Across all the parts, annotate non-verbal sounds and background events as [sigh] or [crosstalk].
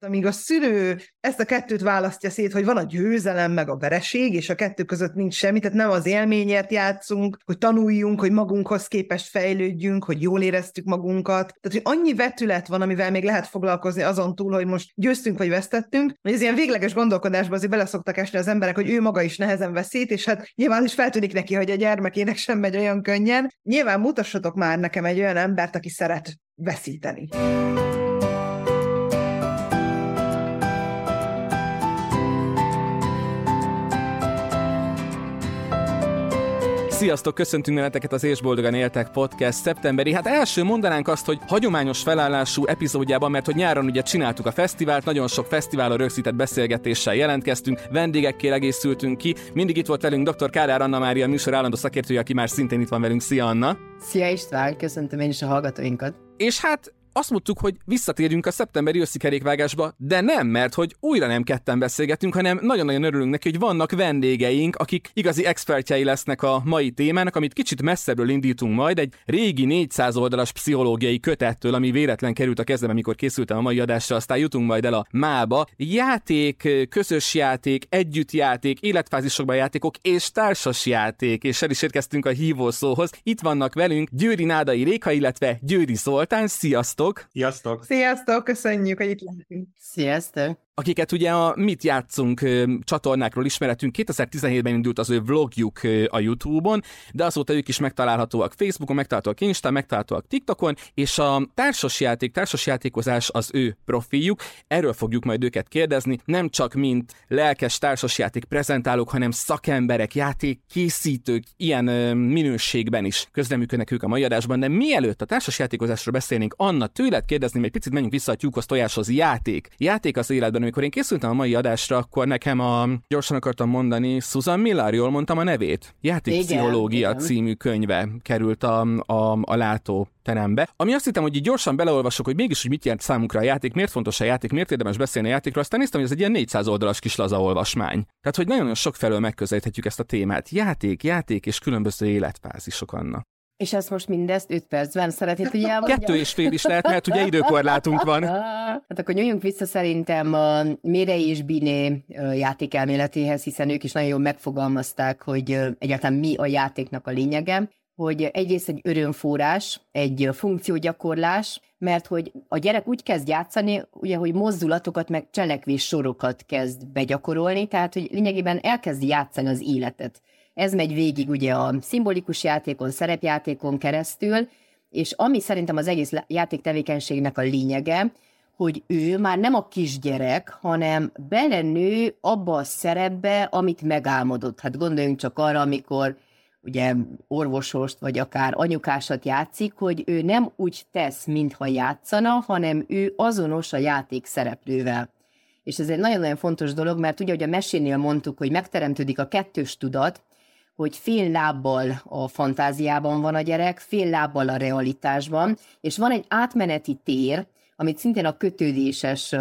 amíg a szülő ezt a kettőt választja szét, hogy van a győzelem meg a vereség, és a kettő között nincs semmi, tehát nem az élményért játszunk, hogy tanuljunk, hogy magunkhoz képest fejlődjünk, hogy jól éreztük magunkat. Tehát, hogy annyi vetület van, amivel még lehet foglalkozni azon túl, hogy most győztünk vagy vesztettünk, hogy ez ilyen végleges gondolkodásba azért bele esni az emberek, hogy ő maga is nehezen veszít, és hát nyilván is feltűnik neki, hogy a gyermekének sem megy olyan könnyen. Nyilván mutassatok már nekem egy olyan embert, aki szeret veszíteni. Sziasztok, köszöntünk neveteket az És Boldogan Éltek Podcast szeptemberi. Hát első mondanánk azt, hogy hagyományos felállású epizódjában, mert hogy nyáron ugye csináltuk a fesztivált, nagyon sok fesztiválra rögzített beszélgetéssel jelentkeztünk, vendégekkel egészültünk ki. Mindig itt volt velünk dr. Kárár Anna Mária, műsor állandó szakértője, aki már szintén itt van velünk. Szia Anna! Szia István, köszöntöm én is a hallgatóinkat. És hát azt mondtuk, hogy visszatérjünk a szeptemberi őszi kerékvágásba, de nem, mert hogy újra nem ketten beszélgetünk, hanem nagyon-nagyon örülünk neki, hogy vannak vendégeink, akik igazi expertjei lesznek a mai témának, amit kicsit messzebbről indítunk majd, egy régi 400 oldalas pszichológiai kötettől, ami véletlen került a kezembe, amikor készültem a mai adásra, aztán jutunk majd el a mába. Játék, közös játék, együttjáték, életfázisokban játékok és társas játék, és el is érkeztünk a hívószóhoz. Itt vannak velünk Győri Nádai Réka, illetve Győri Zoltán. Sziasztok! Sziasztok! Sziasztok! Sziasztok, köszönjük, hogy itt lehetünk. Sziasztok! Akiket ugye a Mit játszunk csatornákról ismeretünk. 2017-ben indult az ő vlogjuk a YouTube-on, de azóta ők is megtalálhatóak Facebookon, megtalálhatóak Instán, megtalálhatóak TikTokon, és a társasjáték, társasjátékozás az ő profiljuk. Erről fogjuk majd őket kérdezni, nem csak mint lelkes társasjáték prezentálók, hanem szakemberek, játékkészítők, ilyen minőségben is közreműködnek ők a mai adásban, de mielőtt a társasjátékozásról beszélnénk, Anna, tőled kérdezni, egy picit menjünk vissza a tyúkos tojáshoz. Játék. Játék az életben amikor én készültem a mai adásra, akkor nekem a, gyorsan akartam mondani, Susan Miller, jól mondtam a nevét? Játékpszichológia című könyve került a, a, a látó terembe. Ami azt hittem, hogy így gyorsan beleolvasok, hogy mégis, hogy mit jelent számunkra a játék, miért fontos a játék, miért érdemes beszélni a játékról, aztán néztem, hogy ez egy ilyen 400 oldalas kis laza olvasmány. Tehát, hogy nagyon sok felől megközelíthetjük ezt a témát. Játék, játék és különböző életfázisok annak. És ezt most mindezt 5 percben szeretnéd, hogy elmondjam? Kettő és fél is lehet, mert ugye időkorlátunk van. Hát akkor nyúljunk vissza szerintem a Mérei és Biné játékelméletéhez, hiszen ők is nagyon jól megfogalmazták, hogy egyáltalán mi a játéknak a lényege hogy egyrészt egy örömforrás, egy funkciógyakorlás, mert hogy a gyerek úgy kezd játszani, ugye, hogy mozdulatokat, meg cselekvés sorokat kezd begyakorolni, tehát, hogy lényegében elkezd játszani az életet. Ez megy végig ugye a szimbolikus játékon, szerepjátékon keresztül, és ami szerintem az egész játéktevékenységnek a lényege, hogy ő már nem a kisgyerek, hanem belenő abba a szerepbe, amit megálmodott. Hát gondoljunk csak arra, amikor ugye orvosost, vagy akár anyukásat játszik, hogy ő nem úgy tesz, mintha játszana, hanem ő azonos a játék szereplővel. És ez egy nagyon-nagyon fontos dolog, mert ugye, hogy a mesénél mondtuk, hogy megteremtődik a kettős tudat, hogy fél lábbal a fantáziában van a gyerek, fél lábbal a realitásban, és van egy átmeneti tér, amit szintén a kötődéses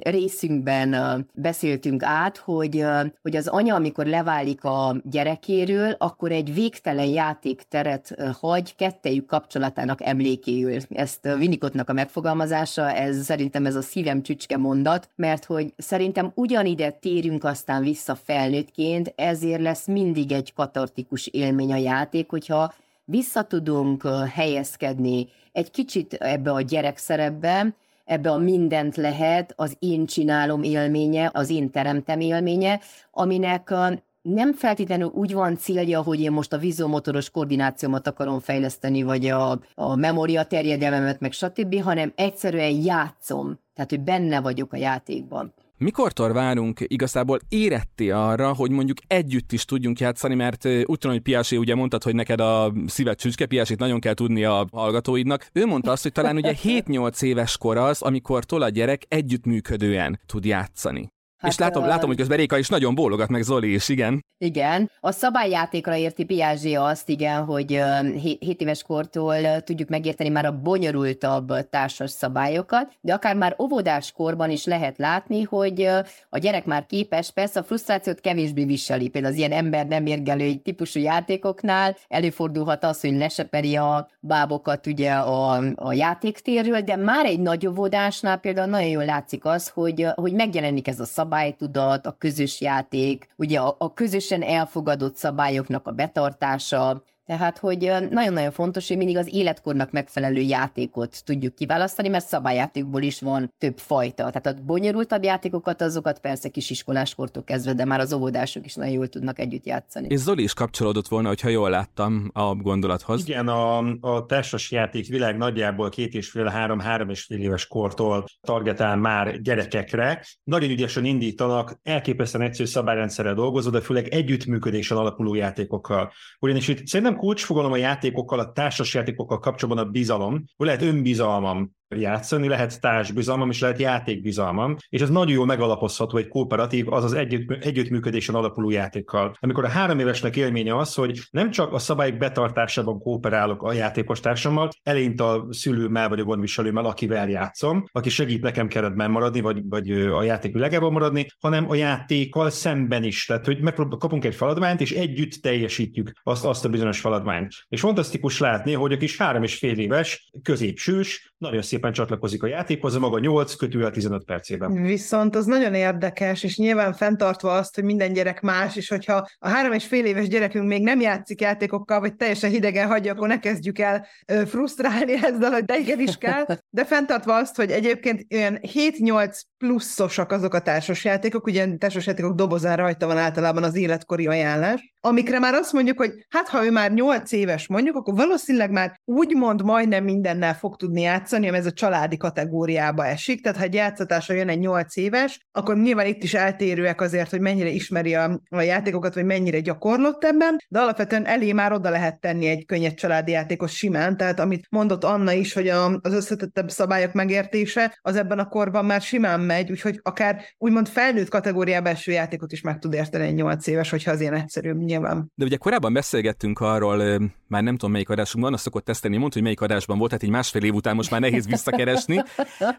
részünkben beszéltünk át, hogy, hogy az anya, amikor leválik a gyerekéről, akkor egy végtelen játékteret hagy kettejük kapcsolatának emlékéül. Ezt Vinikotnak a megfogalmazása, ez szerintem ez a szívem csücske mondat, mert hogy szerintem ugyanide térünk aztán vissza felnőttként, ezért lesz mindig egy katartikus élmény a játék, hogyha visszatudunk helyezkedni egy kicsit ebbe a gyerekszerepbe, ebbe a mindent lehet, az én csinálom élménye, az én teremtem élménye, aminek nem feltétlenül úgy van célja, hogy én most a vizumotoros koordinációmat akarom fejleszteni, vagy a, a memória terjedelmemet, meg stb., hanem egyszerűen játszom, tehát hogy benne vagyok a játékban. Mikortól várunk igazából éretti arra, hogy mondjuk együtt is tudjunk játszani, mert úgy tudom, hogy Piásé ugye mondtad, hogy neked a szíved csücske, Piásét nagyon kell tudni a hallgatóidnak. Ő mondta azt, hogy talán ugye 7-8 éves kor az, amikor a gyerek együttműködően tud játszani. Hát, és látom, uh, látom, hogy közben Réka is nagyon bólogat, meg Zoli is, igen. Igen. A szabályjátékra érti Piaget azt, igen, hogy uh, 7 éves kortól tudjuk megérteni már a bonyolultabb társas szabályokat, de akár már óvodás korban is lehet látni, hogy a gyerek már képes, persze a frusztrációt kevésbé viseli, például az ilyen ember nem érgelő típusú játékoknál előfordulhat az, hogy leseperi a bábokat ugye a, a játéktérről, de már egy nagy óvodásnál például nagyon jól látszik az, hogy, hogy megjelenik ez a szabály, szabálytudat, a közös játék, ugye a, a közösen elfogadott szabályoknak a betartása, tehát, hogy nagyon-nagyon fontos, hogy mindig az életkornak megfelelő játékot tudjuk kiválasztani, mert szabályjátékból is van több fajta. Tehát a bonyolultabb játékokat, azokat persze kisiskoláskortól kezdve, de már az óvodások is nagyon jól tudnak együtt játszani. És Zoli is kapcsolódott volna, hogyha jól láttam a gondolathoz. Igen, a, a társas játék világ nagyjából két és fél, három, három és fél éves kortól targetál már gyerekekre. Nagyon ügyesen indítanak, elképesztően egyszerű szabályrendszerrel dolgozó, de főleg együttműködésen alapuló játékokkal. Ugyanis itt szerintem kulcsfogalom a játékokkal, a társas játékokkal kapcsolatban a bizalom, hogy lehet önbizalmam játszani, lehet társbizalmam és lehet játékbizalmam, és ez nagyon jól megalapozható egy kooperatív, azaz együtt, együttműködésen alapuló játékkal. Amikor a három évesnek élménye az, hogy nem csak a szabályok betartásában kooperálok a játékos társammal, eleinte a szülőmmel vagy a gondviselőmmel, akivel játszom, aki segít nekem keretben maradni, vagy, vagy a játék világában maradni, hanem a játékkal szemben is. Tehát, hogy kapunk egy feladványt, és együtt teljesítjük azt, azt a bizonyos feladványt. És fantasztikus látni, hogy a kis három és fél éves, középsős, nagyon szép szépen csatlakozik a játékhoz, a maga 8 kötővel 15 percében. Viszont az nagyon érdekes, és nyilván fenntartva azt, hogy minden gyerek más, és hogyha a három és fél éves gyerekünk még nem játszik játékokkal, vagy teljesen hidegen hagyja, akkor ne kezdjük el frusztrálni ezzel, hogy de igen is kell, de fenntartva azt, hogy egyébként olyan 7-8 pluszosak azok a társasjátékok, ugye társasjátékok dobozán rajta van általában az életkori ajánlás, amikre már azt mondjuk, hogy hát ha ő már 8 éves mondjuk, akkor valószínűleg már úgymond majdnem mindennel fog tudni játszani, ez a családi kategóriába esik, tehát ha egy játszatásra jön egy 8 éves, akkor nyilván itt is eltérőek azért, hogy mennyire ismeri a, a játékokat, vagy mennyire gyakorlott ebben, de alapvetően elé már oda lehet tenni egy könnyed családi játékos simán, tehát amit mondott Anna is, hogy a, az összetettebb szabályok megértése, az ebben a korban már simán megy, úgyhogy akár úgymond felnőtt kategóriába eső játékot is meg tud érteni egy 8 éves, hogyha az ilyen egyszerűbb nyilván. De ugye korábban beszélgettünk arról, már nem tudom melyik adásunkban, azt szokott teszteni, mondta, hogy melyik adásban volt, tehát egy másfél év után most már nehéz visszakeresni,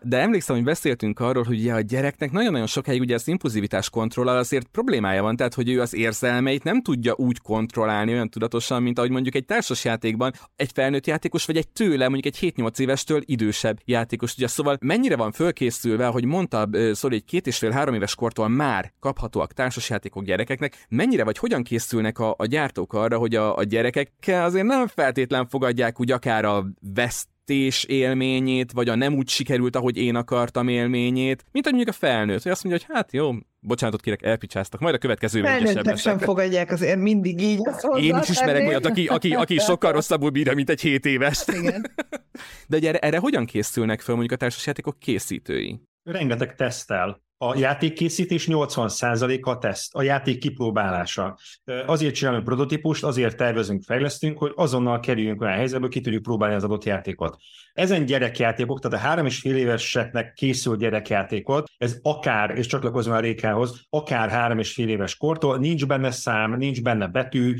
de emlékszem, hogy beszéltünk arról, hogy ugye a gyereknek nagyon-nagyon sokáig ugye az impulzivitás kontrollal azért problémája van, tehát hogy ő az érzelmeit nem tudja úgy kontrollálni olyan tudatosan, mint ahogy mondjuk egy társasjátékban egy felnőtt játékos, vagy egy tőle, mondjuk egy 7-8 évestől idősebb játékos. Ugye szóval mennyire van fölkészülve, hogy mondta Szóli, egy két és fél három éves kortól már kaphatóak társasjátékok gyerekeknek, mennyire vagy hogyan készülnek a, a gyártók arra, hogy a, a gyerekek azért nem feltétlen fogadják úgy akár a veszt vesztés élményét, vagy a nem úgy sikerült, ahogy én akartam élményét, mint hogy mondjuk a felnőtt, hogy azt mondja, hogy hát jó, bocsánatot kérek, elpicsáztak, majd a következő Felnőttek sem fogadják azért mindig így. Én is ismerek olyat, aki, aki, aki sokkal rosszabbul bírja, mint egy 7 éves. Igen. De ugye erre, erre hogyan készülnek fel mondjuk a társasjátékok készítői? Rengeteg tesztel a játékkészítés 80%-a a teszt, a játék kipróbálása. Azért csinálunk prototípust, azért tervezünk, fejlesztünk, hogy azonnal kerüljünk olyan helyzetbe, ki tudjuk próbálni az adott játékot. Ezen gyerekjátékok, tehát a három és fél éveseknek készül gyerekjátékot, ez akár, és csatlakozom a Rékához, akár három és fél éves kortól, nincs benne szám, nincs benne betű,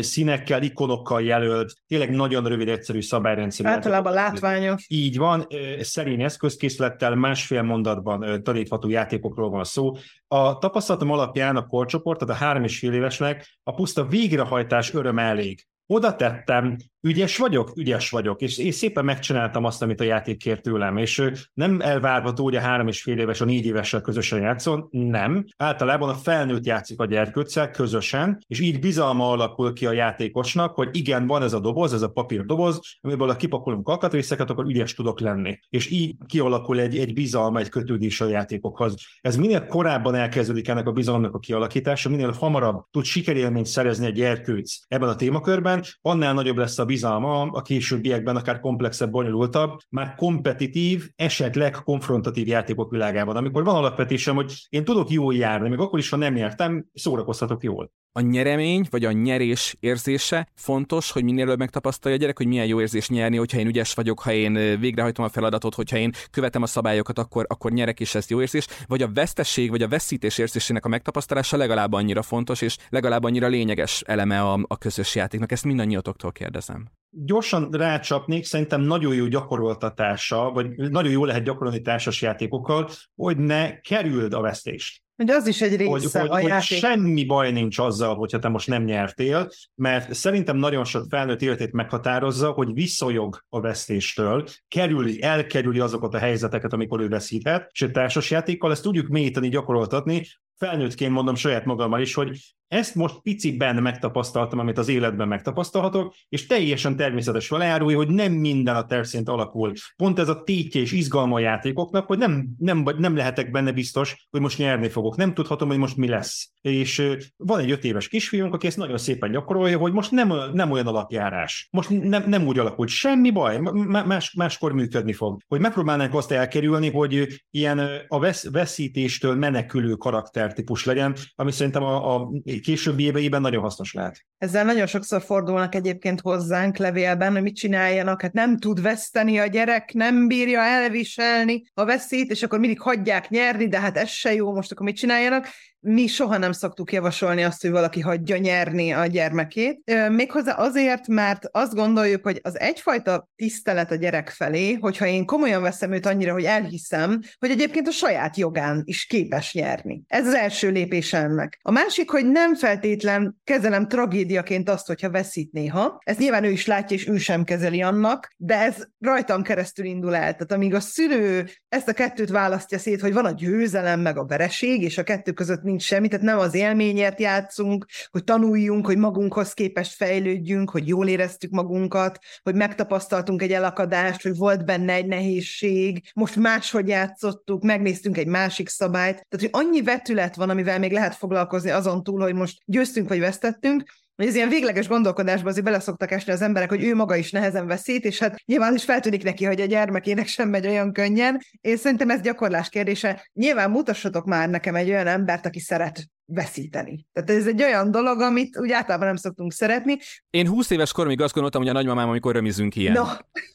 színekkel, ikonokkal jelölt, tényleg nagyon rövid, egyszerű szabályrendszer. Általában látványos. Így van, szerény eszközkészlettel, másfél mondatban tanítható játékokról van szó. A tapasztalatom alapján a korcsoport, tehát a három és fél évesnek a puszta végrehajtás öröm elég. Oda tettem ügyes vagyok, ügyes vagyok, és én szépen megcsináltam azt, amit a játék kért tőlem, és nem elvárható, hogy a három és fél éves, a négy évessel közösen játszon, nem. Általában a felnőtt játszik a gyerkőccel közösen, és így bizalma alakul ki a játékosnak, hogy igen, van ez a doboz, ez a papír doboz, amiből a kipakolunk alkatrészeket, akkor ügyes tudok lenni. És így kialakul egy, egy bizalma, egy kötődés a játékokhoz. Ez minél korábban elkezdődik ennek a bizalomnak a kialakítása, minél hamarabb tud sikerélményt szerezni egy gyerkőc ebben a témakörben, annál nagyobb lesz a bizalma a későbbiekben akár komplexebb, bonyolultabb, már kompetitív, esetleg konfrontatív játékok világában, amikor van alapvetésem, hogy én tudok jól járni, még akkor is, ha nem értem, szórakozhatok jól. A nyeremény, vagy a nyerés érzése fontos, hogy minél előbb megtapasztalja a gyerek, hogy milyen jó érzés nyerni, hogyha én ügyes vagyok, ha én végrehajtom a feladatot, hogyha én követem a szabályokat, akkor, akkor nyerek, és ez jó érzés. Vagy a vesztesség, vagy a veszítés érzésének a megtapasztalása legalább annyira fontos, és legalább annyira lényeges eleme a, a közös játéknak. Ezt mindannyiatoktól kérdezem. Gyorsan rácsapnék, szerintem nagyon jó gyakoroltatása, vagy nagyon jó lehet gyakorolni társas játékokkal, hogy ne kerüld a vesztést. Hogy az is egy része hogy, a hogy, játék. hogy semmi baj nincs azzal, hogyha te most nem nyertél, mert szerintem nagyon sok felnőtt életét meghatározza, hogy visszajog a vesztéstől, kerüli, elkerüli azokat a helyzeteket, amikor ő veszíthet, és egy társasjátékkal ezt tudjuk mélyíteni, gyakoroltatni, felnőttként mondom saját magammal is, hogy ezt most piciben megtapasztaltam, amit az életben megtapasztalhatok, és teljesen természetes vele hogy nem minden a terv szerint alakul. Pont ez a tétje és izgalma a játékoknak, hogy nem, nem, nem lehetek benne biztos, hogy most nyerni fogok. Nem tudhatom, hogy most mi lesz. És van egy öt éves kisfiunk, aki ezt nagyon szépen gyakorolja, hogy most nem, nem olyan alapjárás. Most nem, nem úgy alakult. Semmi baj, más, máskor működni fog. Hogy megpróbálnánk azt elkerülni, hogy ilyen a vesz, veszítéstől menekülő karaktertípus legyen, ami szerintem a, a későbbi éveiben nagyon hasznos lehet. Ezzel nagyon sokszor fordulnak egyébként hozzánk levélben, hogy mit csináljanak, hát nem tud veszteni a gyerek, nem bírja elviselni a veszélyt, és akkor mindig hagyják nyerni, de hát ez se jó, most akkor mit csináljanak? mi soha nem szoktuk javasolni azt, hogy valaki hagyja nyerni a gyermekét. Méghozzá azért, mert azt gondoljuk, hogy az egyfajta tisztelet a gyerek felé, hogyha én komolyan veszem őt annyira, hogy elhiszem, hogy egyébként a saját jogán is képes nyerni. Ez az első lépés ennek. A másik, hogy nem feltétlen kezelem tragédiaként azt, hogyha veszít néha. Ez nyilván ő is látja, és ő sem kezeli annak, de ez rajtam keresztül indul el. Tehát amíg a szülő ezt a kettőt választja szét, hogy van a győzelem meg a vereség, és a kettő között nincs semmi, tehát nem az élményért játszunk, hogy tanuljunk, hogy magunkhoz képest fejlődjünk, hogy jól éreztük magunkat, hogy megtapasztaltunk egy elakadást, hogy volt benne egy nehézség, most máshogy játszottuk, megnéztünk egy másik szabályt. Tehát, hogy annyi vetület van, amivel még lehet foglalkozni azon túl, hogy most győztünk vagy vesztettünk, hogy ez ilyen végleges gondolkodásba azért beleszoktak esni az emberek, hogy ő maga is nehezen veszít, és hát nyilván is feltűnik neki, hogy a gyermekének sem megy olyan könnyen, és szerintem ez gyakorlás kérdése. Nyilván mutassatok már nekem egy olyan embert, aki szeret veszíteni. Tehát ez egy olyan dolog, amit úgy általában nem szoktunk szeretni. Én 20 éves koromig azt gondoltam, hogy a nagymamám, amikor römizünk ilyen. No.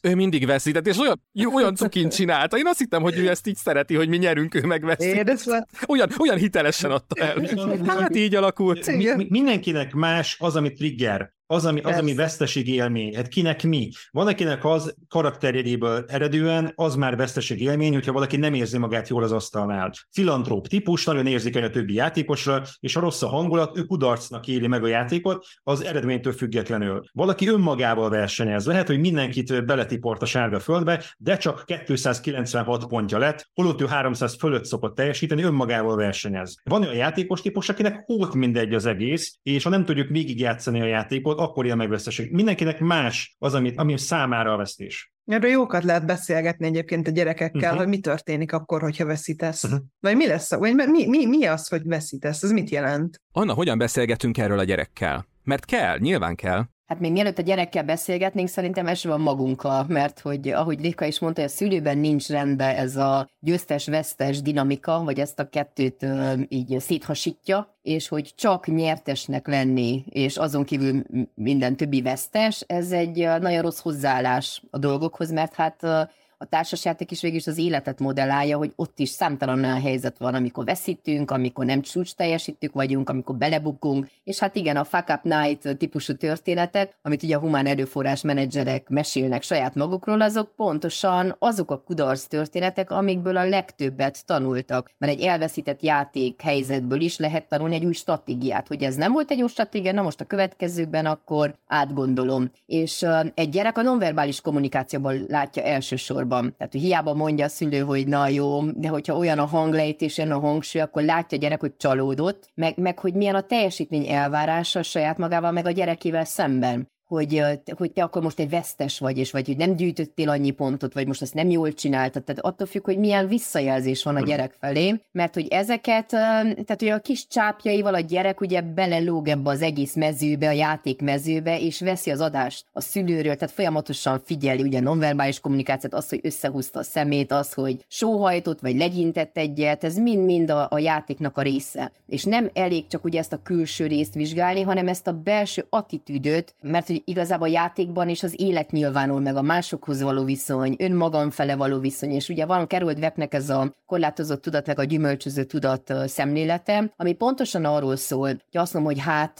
Ő mindig veszített, és olyan, olyan [laughs] cukin csinálta. Én azt hittem, hogy ő ezt így szereti, hogy mi nyerünk, ő meg veszít. Olyan, olyan hitelesen adta el. Hát így alakult. Mi, mindenkinek más az, ami trigger az, ami, az, ami veszteség élmény. Hát kinek mi? Van, akinek az karakterjéből eredően az már veszteség élmény, hogyha valaki nem érzi magát jól az asztalnál. Filantróp típus, nagyon érzékeny a többi játékosra, és a rossz a hangulat, ő kudarcnak éli meg a játékot, az eredménytől függetlenül. Valaki önmagával versenyez. Lehet, hogy mindenkit beletiport a sárga földbe, de csak 296 pontja lett, holott ő 300 fölött szokott teljesíteni, önmagával versenyez. Van olyan játékos típus, akinek hót mindegy az egész, és ha nem tudjuk végigjátszani a játékot, akkor él meg veszteség. Mindenkinek más az, amit, ami számára a vesztés. Erről jókat lehet beszélgetni egyébként a gyerekekkel, uh-huh. hogy mi történik akkor, hogyha veszítesz. Uh-huh. Vagy mi lesz, vagy mi, mi, mi az, hogy veszítesz? Ez mit jelent? Anna, hogyan beszélgetünk erről a gyerekkel? Mert kell, nyilván kell. Hát még mielőtt a gyerekkel beszélgetnénk, szerintem van magunkkal, mert hogy ahogy Réka is mondta, a szülőben nincs rendben ez a győztes-vesztes dinamika, vagy ezt a kettőt így széthasítja, és hogy csak nyertesnek lenni, és azon kívül minden többi vesztes, ez egy nagyon rossz hozzáállás a dolgokhoz, mert hát a társasjáték is végül is az életet modellálja, hogy ott is számtalan olyan helyzet van, amikor veszítünk, amikor nem csúcs teljesítők vagyunk, amikor belebukunk, és hát igen, a Fuck Up Night típusú történetek, amit ugye a humán erőforrás menedzserek mesélnek saját magukról, azok pontosan azok a kudarc történetek, amikből a legtöbbet tanultak. Mert egy elveszített játék helyzetből is lehet tanulni egy új stratégiát, hogy ez nem volt egy jó stratégia, na most a következőkben akkor átgondolom. És egy gyerek a nonverbális kommunikációban látja elsősorban gyakorlatban. Tehát, hogy hiába mondja a szülő, hogy na jó, de hogyha olyan a hanglejtés, olyan a hangsúly, akkor látja a gyerek, hogy csalódott, meg, meg hogy milyen a teljesítmény elvárása saját magával, meg a gyerekével szemben hogy, hogy te akkor most egy vesztes vagy, és vagy hogy nem gyűjtöttél annyi pontot, vagy most azt nem jól csináltad. Tehát attól függ, hogy milyen visszajelzés van a gyerek felé, mert hogy ezeket, tehát hogy a kis csápjaival a gyerek ugye belelóg ebbe az egész mezőbe, a játék mezőbe, és veszi az adást a szülőről, tehát folyamatosan figyeli ugye nonverbális kommunikációt, azt, hogy összehúzta a szemét, az, hogy sóhajtott, vagy legyintett egyet, ez mind-mind a, a játéknak a része. És nem elég csak ugye ezt a külső részt vizsgálni, hanem ezt a belső attitűdöt, mert hogy igazából a játékban is az élet nyilvánul meg, a másokhoz való viszony, önmagam fele való viszony, és ugye van Carol Dwecknek ez a korlátozott tudat, meg a gyümölcsöző tudat szemlélete, ami pontosan arról szól, hogy azt mondom, hogy hát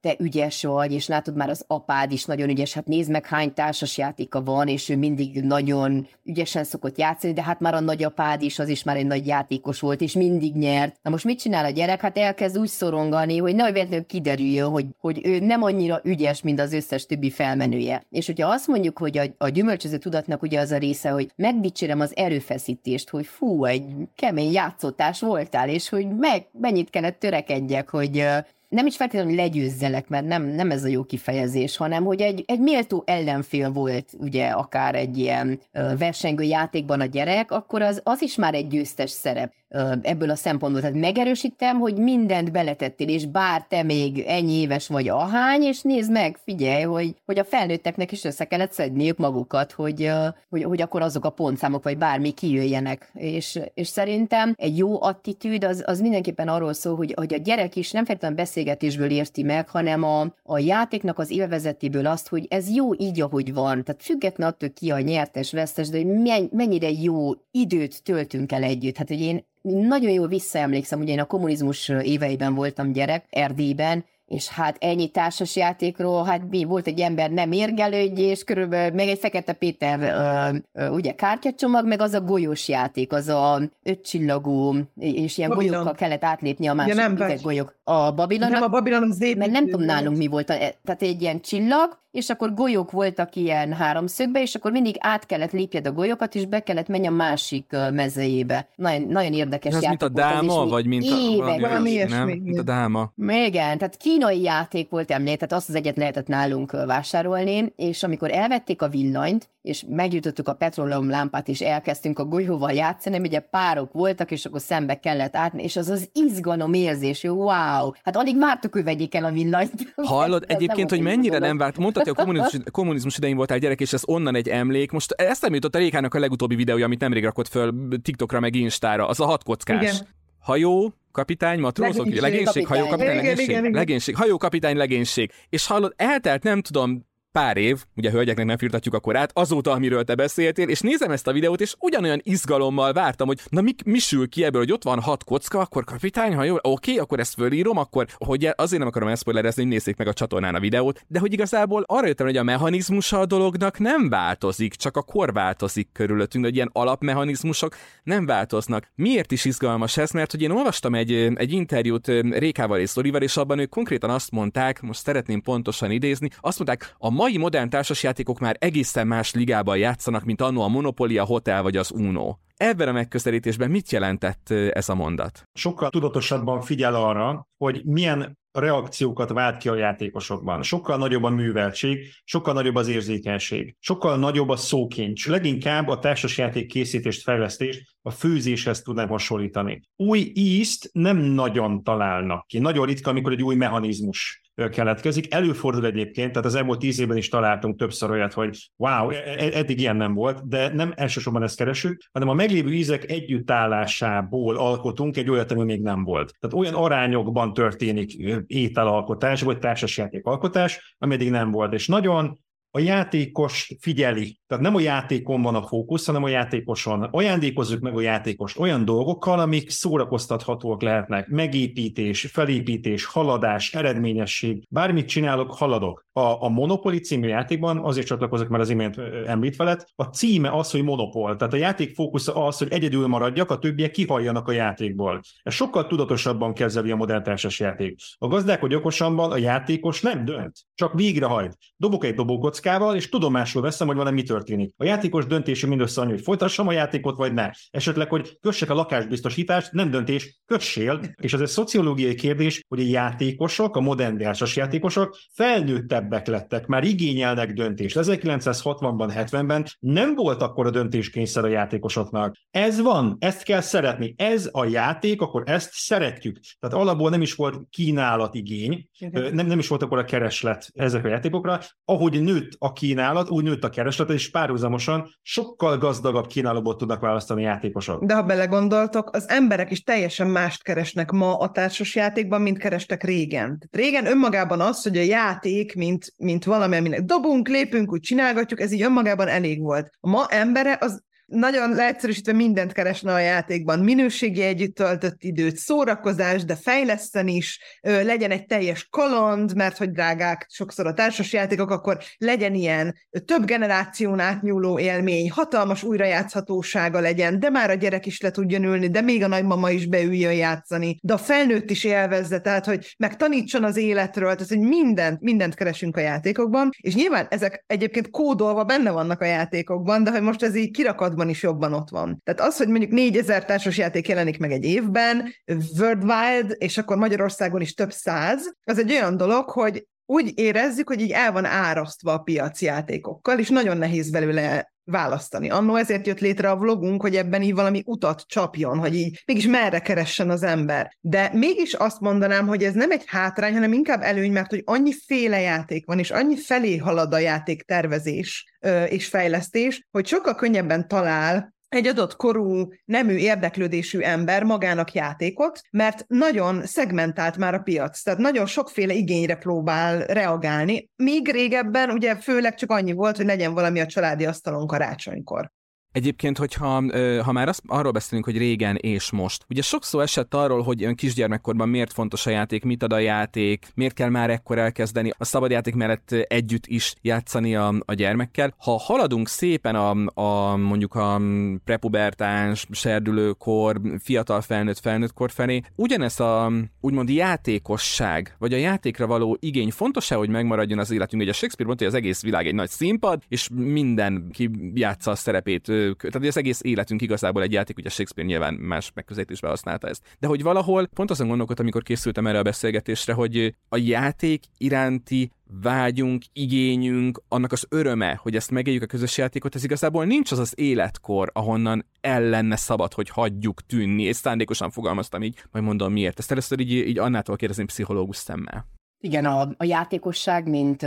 te ügyes vagy, és látod már az apád is nagyon ügyes, hát nézd meg hány társas játéka van, és ő mindig nagyon ügyesen szokott játszani, de hát már a nagyapád is, az is már egy nagy játékos volt, és mindig nyert. Na most mit csinál a gyerek? Hát elkezd úgy szorongani, hogy nehogy véletlenül kiderüljön, hogy, hogy ő nem annyira ügyes, mint az összes többi felmenője. És hogyha azt mondjuk, hogy a, a gyümölcsöző tudatnak ugye az a része, hogy megdicsérem az erőfeszítést, hogy fú, egy kemény játszótás voltál, és hogy meg, mennyit kellett törekedjek, hogy nem is feltétlenül legyőzzelek, mert nem, nem ez a jó kifejezés, hanem hogy egy, egy méltó ellenfél volt, ugye akár egy ilyen versengő játékban a gyerek, akkor az, az is már egy győztes szerep ebből a szempontból. Tehát megerősítem, hogy mindent beletettél, és bár te még ennyi éves vagy ahány, és nézd meg, figyelj, hogy, hogy a felnőtteknek is össze kellett szedniük magukat, hogy, hogy, hogy akkor azok a pontszámok, vagy bármi kijöjjenek. És, és szerintem egy jó attitűd az, az mindenképpen arról szól, hogy, hogy a gyerek is nem feltétlenül beszélgetésből érti meg, hanem a, a játéknak az élvezetéből azt, hogy ez jó így, ahogy van. Tehát független attól ki a nyertes, vesztes, de hogy mennyire jó időt töltünk el együtt. Hát, hogy én nagyon jól visszaemlékszem, ugye én a kommunizmus éveiben voltam gyerek, Erdélyben, és hát ennyi társasjátékról, hát mi volt egy ember nem érgelődj, és körülbelül meg egy Fekete Péter ö, ö, ugye kártyacsomag, meg az a golyós játék, az a ötcsillagú, és ilyen Babilon. golyókkal kellett átlépni a másik ja, nem, golyók. A Babilon. Nem, a Babilon az Mert nem tudom nálunk mi volt, tehát egy ilyen csillag, és akkor golyók voltak ilyen háromszögbe, és akkor mindig át kellett lépjed a golyókat, és be kellett menni a másik mezejébe. Nagyon, nagyon érdekes játék. mint a dáma, vagy mint a, évek, valami nem? Mint a dáma. Igen, tehát kínai játék volt emlék, tehát azt az egyet lehetett nálunk vásárolni, és amikor elvették a villanyt, és megjutottuk a petróleum lámpát, és elkezdtünk a golyóval játszani, ugye párok voltak, és akkor szembe kellett átni, és az az izgalom érzés, wow, hát alig vártuk, hogy vegyék el a villanyt. [laughs] Hallod egyébként, hogy mennyire nem várt, mondtad, hogy a kommunizmus, [laughs] kommunizmus idején voltál gyerek, és ez onnan egy emlék. Most ezt nem jutott a Rékának a legutóbbi videója, amit nemrég rakott föl TikTokra, meg Instára, az a hatkockás. Igen. Hajó, kapitány, matrózok, legénység, legénység hajó, kapitány, legénység, legénység, legénység, hajó, kapitány, legénység. És hallod, eltelt nem tudom, pár év, ugye hölgyeknek nem firtatjuk a korát, azóta, amiről te beszéltél, és nézem ezt a videót, és ugyanolyan izgalommal vártam, hogy na mi, mi sül ki ebből, hogy ott van hat kocka, akkor kapitány, ha jó, oké, akkor ezt fölírom, akkor hogy azért nem akarom elszpoilerezni, hogy nézzék meg a csatornán a videót, de hogy igazából arra jöttem, hogy a mechanizmusa a dolognak nem változik, csak a kor változik körülöttünk, hogy ilyen alapmechanizmusok nem változnak. Miért is izgalmas ez? Mert hogy én olvastam egy, egy interjút Rékával és Szorival, és abban ők konkrétan azt mondták, most szeretném pontosan idézni, azt mondták, a mai modern társasjátékok már egészen más ligában játszanak, mint annó a Monopoly, a Hotel vagy az Uno. Ebben a megközelítésben mit jelentett ez a mondat? Sokkal tudatosabban figyel arra, hogy milyen reakciókat vált ki a játékosokban. Sokkal nagyobb a műveltség, sokkal nagyobb az érzékenység, sokkal nagyobb a szókincs. Leginkább a társasjáték készítést, fejlesztést a főzéshez tudnám hasonlítani. Új ízt nem nagyon találnak ki. Nagyon ritka, amikor egy új mechanizmus keletkezik. Előfordul egyébként, tehát az elmúlt tíz évben is találtunk többször olyat, hogy wow, e, e, eddig ilyen nem volt, de nem elsősorban ezt keresünk, hanem a meglévő ízek együttállásából alkotunk egy olyat, ami még nem volt. Tehát olyan arányokban történik ételalkotás, vagy társasjáték alkotás, ami eddig nem volt. És nagyon a játékos figyeli. Tehát nem a játékon van a fókusz, hanem a játékoson. Ajándékozzuk meg a játékost olyan dolgokkal, amik szórakoztathatóak lehetnek. Megépítés, felépítés, haladás, eredményesség. Bármit csinálok, haladok. A, a Monopoly című játékban, azért csatlakozok, mert az imént említve lett, a címe az, hogy Monopol. Tehát a játék fókusza az, hogy egyedül maradjak, a többiek kihalljanak a játékból. Ez sokkal tudatosabban kezeli a modern társas játék. A gazdálkodj okosabban a játékos nem dönt, csak végrehajt. Dobok egy dobókockával, és tudomásul veszem, hogy valami történik történik. A játékos döntése mindössze annyi, hogy folytassam a játékot, vagy ne. Esetleg, hogy kössek a lakásbiztosítást, nem döntés, kössél. És ez egy szociológiai kérdés, hogy a játékosok, a modern játékosok felnőttebbek lettek, már igényelnek döntést. 1960-ban, 70-ben nem volt akkor a döntéskényszer a játékosoknak. Ez van, ezt kell szeretni. Ez a játék, akkor ezt szeretjük. Tehát alapból nem is volt kínálat igény, nem, nem is volt akkor a kereslet ezek a játékokra. Ahogy nőtt a kínálat, úgy nőtt a kereslet, és párhuzamosan sokkal gazdagabb kínálatot tudnak választani játékosok. De ha belegondoltok, az emberek is teljesen mást keresnek ma a társas játékban, mint kerestek régen. Régen önmagában az, hogy a játék, mint, mint valami, aminek dobunk, lépünk, úgy csinálgatjuk, ez így önmagában elég volt. A ma embere az nagyon leegyszerűsítve mindent keresne a játékban. Minőségi együtt töltött időt, szórakozás, de fejleszten is, legyen egy teljes kaland, mert hogy drágák sokszor a társas játékok, akkor legyen ilyen több generáción átnyúló élmény, hatalmas újrajátszhatósága legyen, de már a gyerek is le tudjon ülni, de még a nagymama is beüljön játszani, de a felnőtt is élvezze, tehát hogy megtanítson az életről, tehát hogy mindent, mindent keresünk a játékokban, és nyilván ezek egyébként kódolva benne vannak a játékokban, de hogy most ez így kirakadva játékokban is jobban ott van. Tehát az, hogy mondjuk 4000 társas játék jelenik meg egy évben, worldwide, és akkor Magyarországon is több száz, az egy olyan dolog, hogy úgy érezzük, hogy így el van árasztva a piaci játékokkal, és nagyon nehéz belőle választani. Annó ezért jött létre a vlogunk, hogy ebben így valami utat csapjon, hogy így mégis merre keressen az ember. De mégis azt mondanám, hogy ez nem egy hátrány, hanem inkább előny, mert hogy annyi féle játék van, és annyi felé halad a játék tervezés és fejlesztés, hogy sokkal könnyebben talál egy adott korú, nemű érdeklődésű ember magának játékot, mert nagyon szegmentált már a piac, tehát nagyon sokféle igényre próbál reagálni, míg régebben ugye főleg csak annyi volt, hogy legyen valami a családi asztalon karácsonykor. Egyébként, hogyha ha már azt, arról beszélünk, hogy régen és most, ugye sokszor esett arról, hogy ön kisgyermekkorban miért fontos a játék, mit ad a játék, miért kell már ekkor elkezdeni a szabadjáték mellett együtt is játszani a, a gyermekkel. Ha haladunk szépen a, a mondjuk a prepubertáns, serdülőkor, fiatal felnőtt, felnőtt kor felé, ugyanez a úgymond játékosság, vagy a játékra való igény fontos-e, hogy megmaradjon az életünk? Ugye Shakespeare mondta, hogy az egész világ egy nagy színpad, és mindenki játsza a szerepét tehát az egész életünk igazából egy játék, ugye Shakespeare nyilván más megközelítésben használta ezt. De hogy valahol pont azon gondolkodtam, amikor készültem erre a beszélgetésre, hogy a játék iránti vágyunk, igényünk, annak az öröme, hogy ezt megéljük a közös játékot, ez igazából nincs az az életkor, ahonnan el lenne szabad, hogy hagyjuk tűnni, és szándékosan fogalmaztam így, majd mondom miért. Ezt először így, így annától kérdezni pszichológus szemmel. Igen, a, a játékosság, mint,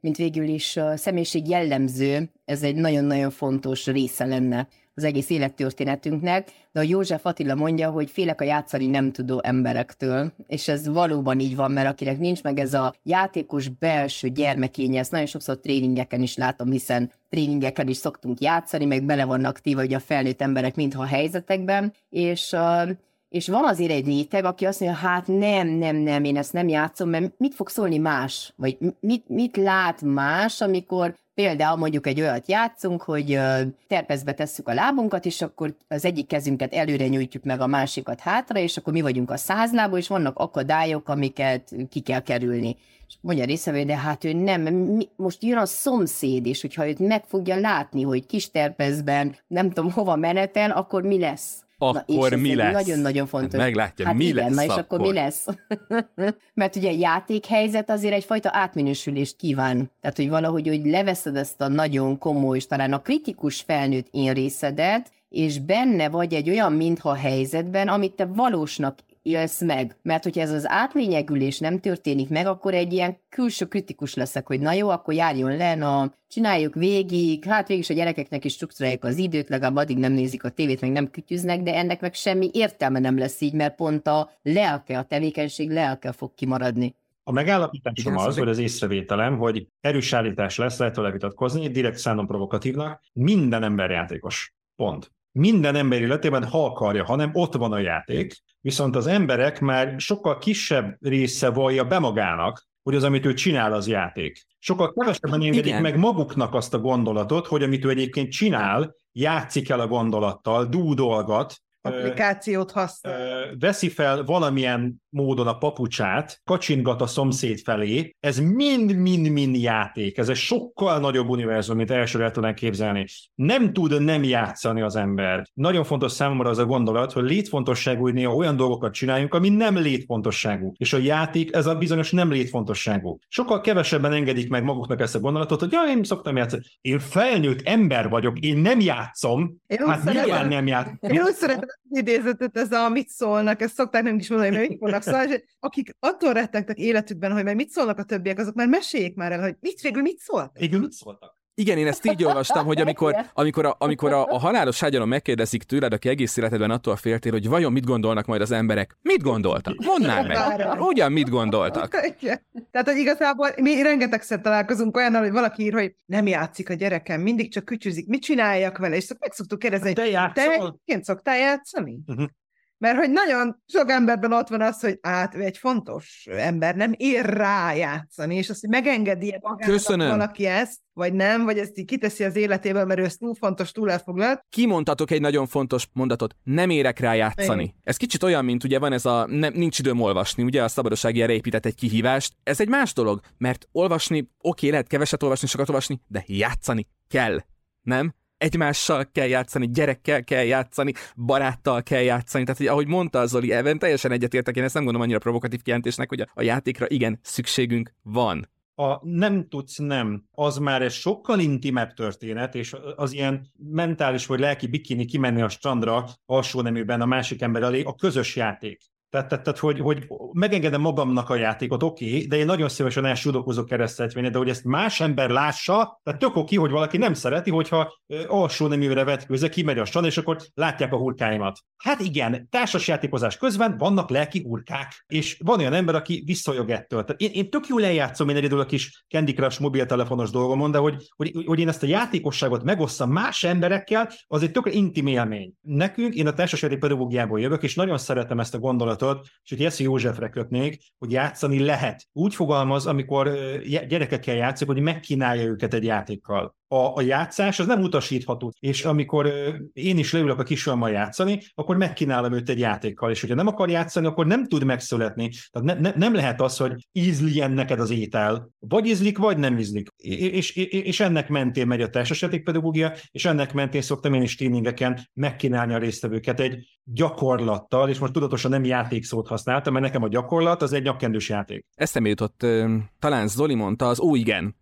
mint végül is személyiség jellemző, ez egy nagyon-nagyon fontos része lenne az egész élettörténetünknek, de a József Attila mondja, hogy félek a játszani nem tudó emberektől, és ez valóban így van, mert akinek nincs meg ez a játékos belső gyermekénye, ezt nagyon sokszor tréningeken is látom, hiszen tréningeken is szoktunk játszani, meg bele vannak téve ugye a felnőtt emberek mintha a helyzetekben, és és van azért egy réteg, aki azt mondja, hát nem, nem, nem, én ezt nem játszom, mert mit fog szólni más? Vagy mit, mit lát más, amikor például mondjuk egy olyat játszunk, hogy terpezbe tesszük a lábunkat, és akkor az egyik kezünket előre nyújtjuk meg a másikat hátra, és akkor mi vagyunk a százlábú, és vannak akadályok, amiket ki kell kerülni. És mondja részevő, de hát ő nem, mi, most jön a szomszéd, és hogyha őt meg fogja látni, hogy kis terpezben nem tudom hova menetel, akkor mi lesz? Akkor na, mi lesz? Nagyon-nagyon fontos. Hát meglátja, hát mi igen, lesz na és akkor? akkor mi lesz? [laughs] Mert ugye a játékhelyzet azért egyfajta átminősülést kíván. Tehát, hogy valahogy hogy leveszed ezt a nagyon komoly, és talán a kritikus felnőtt én részedet, és benne vagy egy olyan mintha helyzetben, amit te valósnak élsz meg. Mert hogyha ez az átlényegülés nem történik meg, akkor egy ilyen külső kritikus leszek, hogy na jó, akkor járjon le, na, csináljuk végig, hát végig is a gyerekeknek is struktúráljuk az időt, legalább addig nem nézik a tévét, meg nem kütyüznek, de ennek meg semmi értelme nem lesz így, mert pont a lelke, a tevékenység lelke fog kimaradni. A megállapításom az, hogy az észrevételem, hogy erős állítás lesz, lehet vele vitatkozni, direkt szánom provokatívnak, minden ember játékos. Pont minden ember életében, ha akarja, hanem ott van a játék, viszont az emberek már sokkal kisebb része vallja be magának, hogy az, amit ő csinál, az játék. Sokkal kevesebben engedik Igen. meg maguknak azt a gondolatot, hogy amit ő egyébként csinál, játszik el a gondolattal, dúdolgat, applikációt használ. veszi fel valamilyen módon a papucsát, kacsingat a szomszéd felé, ez mind-mind-mind játék. Ez egy sokkal nagyobb univerzum, mint elsőre el tudnánk képzelni. Nem tud nem játszani az ember. Nagyon fontos számomra az a gondolat, hogy létfontosságú, hogy néha olyan dolgokat csináljunk, ami nem létfontosságú. És a játék ez a bizonyos nem létfontosságú. Sokkal kevesebben engedik meg maguknak ezt a gondolatot, hogy ja, én szoktam játszani. Én felnőtt ember vagyok, én nem játszom. Én hát nyilván nem játszom. Én úgy szeretem idézetet, ez a mit szólnak, ezt szokták nem is mondani, hogy mit fognak szólni, akik attól rettegtek életükben, hogy meg mit szólnak a többiek, azok már meséljék már el, hogy mit végül mit szóltak. Végül mit szóltak? Igen, én ezt így olvastam, hogy amikor, [laughs] amikor, a, amikor a, a halálos ágyalon megkérdezik tőled, aki egész életedben attól féltél, hogy vajon mit gondolnak majd az emberek. Mit gondoltak? Mondd meg. Ugyan mit gondoltak? [laughs] Tehát, hogy igazából mi rengetegszer találkozunk olyannal, hogy valaki ír, hogy nem játszik a gyerekem, mindig csak kücsüzik. Mit csináljak vele? És meg szoktuk kérdezni, te játszol? Te szoktál játszani? Uh-huh. Mert hogy nagyon sok emberben ott van az, hogy át ő egy fontos ember, nem ér rá játszani, és azt, hogy megengedi Köszönöm. valaki ezt, vagy nem, vagy ezt így kiteszi az életéből, mert ő ezt túl fontos, túl elfoglalt. Kimondhatok egy nagyon fontos mondatot, nem érek rá játszani. Igen. Ez kicsit olyan, mint ugye van ez a nem, nincs időm olvasni, ugye a szabadosság erre épített egy kihívást. Ez egy más dolog, mert olvasni, oké, lehet keveset olvasni, sokat olvasni, de játszani kell. Nem? Egymással kell játszani, gyerekkel kell játszani, baráttal kell játszani. Tehát, hogy ahogy mondta az Zoli, ebben teljesen egyetértek, én ezt nem gondolom annyira provokatív kijelentésnek, hogy a, a játékra igen, szükségünk van. A nem tudsz nem, az már egy sokkal intimebb történet, és az ilyen mentális vagy lelki bikini kimenni a strandra alsó neműben a másik ember elé, a közös játék. Tehát, tehát, tehát hogy, hogy megengedem magamnak a játékot, oké, okay, de én nagyon szívesen elsudokozok kereszteltvényet, de hogy ezt más ember lássa, tehát tök oké, hogy valaki nem szereti, hogyha alsó neműre vetkőzze, kimegy a strand, és akkor látják a hurkáimat. Hát igen, társasjátékozás közben vannak lelki hurkák, és van olyan ember, aki visszajog ettől. Tehát én, én tök jól eljátszom én egyedül a kis Candy Crush mobiltelefonos dolgomon, de hogy, hogy, hogy én ezt a játékosságot megosszam más emberekkel, az egy tök intim élmény. Nekünk, én a társasjáték pedagógiából jövök, és nagyon szeretem ezt a gondolatot, gondolatot, és itt Jesse Józsefre kötnék, hogy játszani lehet. Úgy fogalmaz, amikor gyerekekkel játszik, hogy megkínálja őket egy játékkal a, a játszás az nem utasítható, és amikor én is leülök a kisommal játszani, akkor megkínálom őt egy játékkal, és hogyha nem akar játszani, akkor nem tud megszületni. Tehát ne, ne, nem lehet az, hogy ízlien neked az étel. Vagy ízlik, vagy nem ízlik. És, és, és ennek mentén megy a pedagógia, és ennek mentén szoktam én is tréningeken megkínálni a résztvevőket egy gyakorlattal, és most tudatosan nem játékszót használtam, mert nekem a gyakorlat az egy nyakkendős játék. Eszembe jutott, talán Zoli mondta, az ó igen,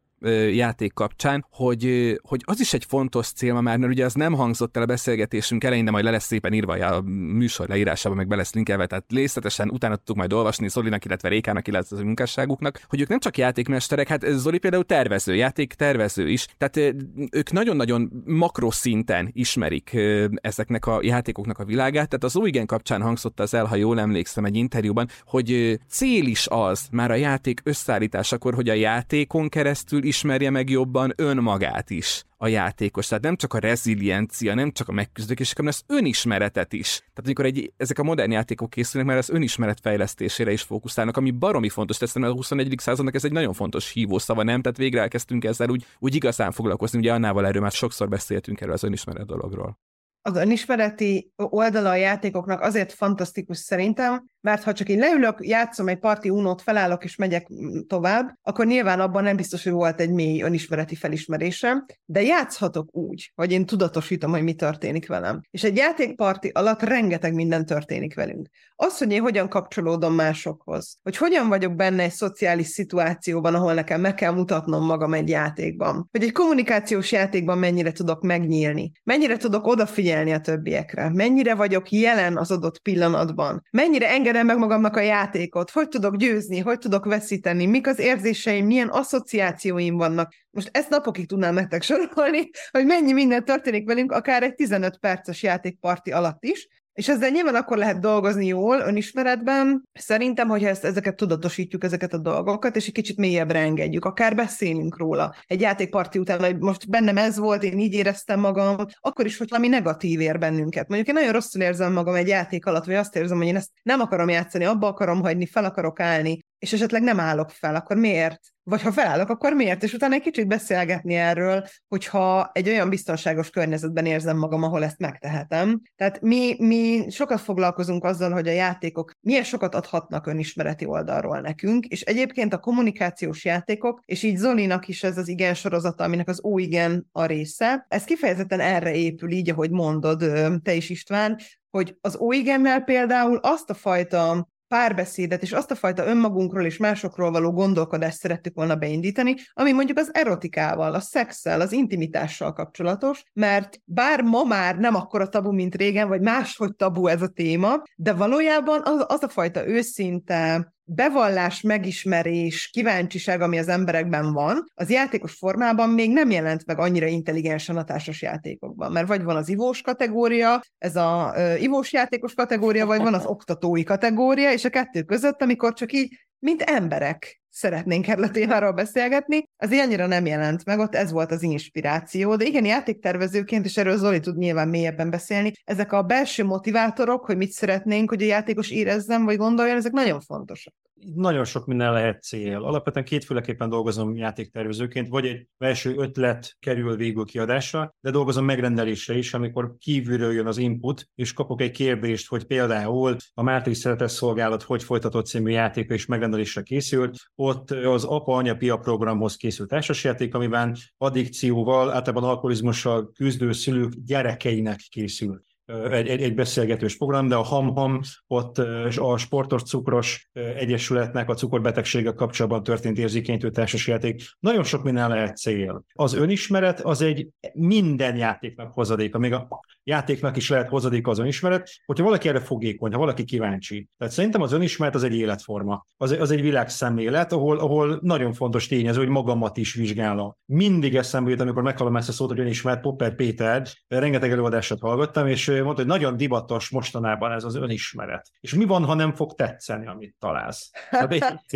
játék kapcsán, hogy, hogy az is egy fontos cél már, mert ugye az nem hangzott el a beszélgetésünk elején, de majd le lesz szépen írva a műsor leírásában, meg be lesz linkelve, tehát részletesen utána tudtuk majd olvasni Zolinak, illetve Rékának, illetve az munkásságuknak, hogy ők nem csak játékmesterek, hát Zoli például tervező, játék tervező is, tehát ők nagyon-nagyon makroszinten ismerik ezeknek a játékoknak a világát, tehát az Oigen kapcsán hangzott az el, ha jól emlékszem egy interjúban, hogy cél is az már a játék összeállításakor, hogy a játékon keresztül ismerje meg jobban önmagát is a játékos. Tehát nem csak a reziliencia, nem csak a megküzdőkések, hanem az önismeretet is. Tehát amikor egy, ezek a modern játékok készülnek, mert az önismeret fejlesztésére is fókuszálnak, ami baromi fontos. Teszem, a 21. századnak ez egy nagyon fontos hívószava, nem? Tehát végre elkezdtünk ezzel úgy, úgy igazán foglalkozni. Ugye annával erről már sokszor beszéltünk erről az önismeret dologról az önismereti oldala a játékoknak azért fantasztikus szerintem, mert ha csak én leülök, játszom egy parti unót, felállok és megyek tovább, akkor nyilván abban nem biztos, hogy volt egy mély önismereti felismerésem, de játszhatok úgy, hogy én tudatosítom, hogy mi történik velem. És egy játékparti alatt rengeteg minden történik velünk. Az, hogy én hogyan kapcsolódom másokhoz, hogy hogyan vagyok benne egy szociális szituációban, ahol nekem meg kell mutatnom magam egy játékban, hogy egy kommunikációs játékban mennyire tudok megnyílni, mennyire tudok odafigyelni a többiekre, mennyire vagyok jelen az adott pillanatban, mennyire engedem meg magamnak a játékot, hogy tudok győzni, hogy tudok veszíteni, mik az érzéseim, milyen asszociációim vannak. Most ezt napokig tudnám nektek sorolni, hogy mennyi minden történik velünk, akár egy 15 perces játékparti alatt is, és ezzel nyilván akkor lehet dolgozni jól, önismeretben. Szerintem, hogyha ezt, ezeket tudatosítjuk, ezeket a dolgokat, és egy kicsit mélyebbre engedjük, akár beszélünk róla. Egy játékparti után, hogy most bennem ez volt, én így éreztem magam, akkor is, hogy valami negatív ér bennünket. Mondjuk én nagyon rosszul érzem magam egy játék alatt, vagy azt érzem, hogy én ezt nem akarom játszani, abba akarom hagyni, fel akarok állni. És esetleg nem állok fel, akkor miért? Vagy ha felállok, akkor miért? És utána egy kicsit beszélgetni erről, hogyha egy olyan biztonságos környezetben érzem magam, ahol ezt megtehetem. Tehát mi, mi sokat foglalkozunk azzal, hogy a játékok milyen sokat adhatnak önismereti oldalról nekünk, és egyébként a kommunikációs játékok, és így Zolinak is ez az igen sorozata, aminek az ó igen a része, ez kifejezetten erre épül, így, ahogy mondod te is István, hogy az óigennel például azt a fajta párbeszédet és azt a fajta önmagunkról és másokról való gondolkodást szerettük volna beindítani, ami mondjuk az erotikával, a szexel, az intimitással kapcsolatos, mert bár ma már nem akkora tabu, mint régen, vagy máshogy tabu ez a téma, de valójában az, az a fajta őszinte, bevallás, megismerés, kíváncsiság, ami az emberekben van, az játékos formában még nem jelent meg annyira intelligensen a társas játékokban. Mert vagy van az ivós kategória, ez a uh, ivós játékos kategória, vagy van az oktatói kategória, és a kettő között, amikor csak így, mint emberek szeretnénk erről a témáról beszélgetni. Az annyira nem jelent meg, ott ez volt az inspiráció, de igen, játéktervezőként, és erről Zoli tud nyilván mélyebben beszélni, ezek a belső motivátorok, hogy mit szeretnénk, hogy a játékos érezzen, vagy gondoljon, ezek nagyon fontosak nagyon sok minden lehet cél. Alapvetően kétféleképpen dolgozom játéktervezőként, vagy egy belső ötlet kerül végül kiadásra, de dolgozom megrendelésre is, amikor kívülről jön az input, és kapok egy kérdést, hogy például a Matrix Szeretes Szolgálat hogy folytatott című játéka is megrendelésre készült, ott az apa-anya-pia programhoz készült társasjáték, amiben addikcióval, általában alkoholizmussal küzdő szülők gyerekeinek készült egy, egy, egy beszélgetős program, de a HAM-HAM ott a Sportos Cukros Egyesületnek a cukorbetegséggel kapcsolatban történt érzékenyítő társasjáték. Nagyon sok minden lehet cél. Az önismeret az egy minden játéknak hozadéka, még a játéknak is lehet hozadéka az önismeret, hogyha valaki erre fogékony, ha valaki kíváncsi. Tehát szerintem az önismeret az egy életforma, az, az egy világszemlélet, ahol, ahol nagyon fontos tényező, hogy magamat is vizsgálom. Mindig eszembe jut, amikor meghallom ezt a szót, hogy önismeret, Popper Péter, rengeteg előadását hallgattam, és mondta, hogy nagyon divatos mostanában ez az önismeret. És mi van, ha nem fog tetszeni, amit találsz? [laughs]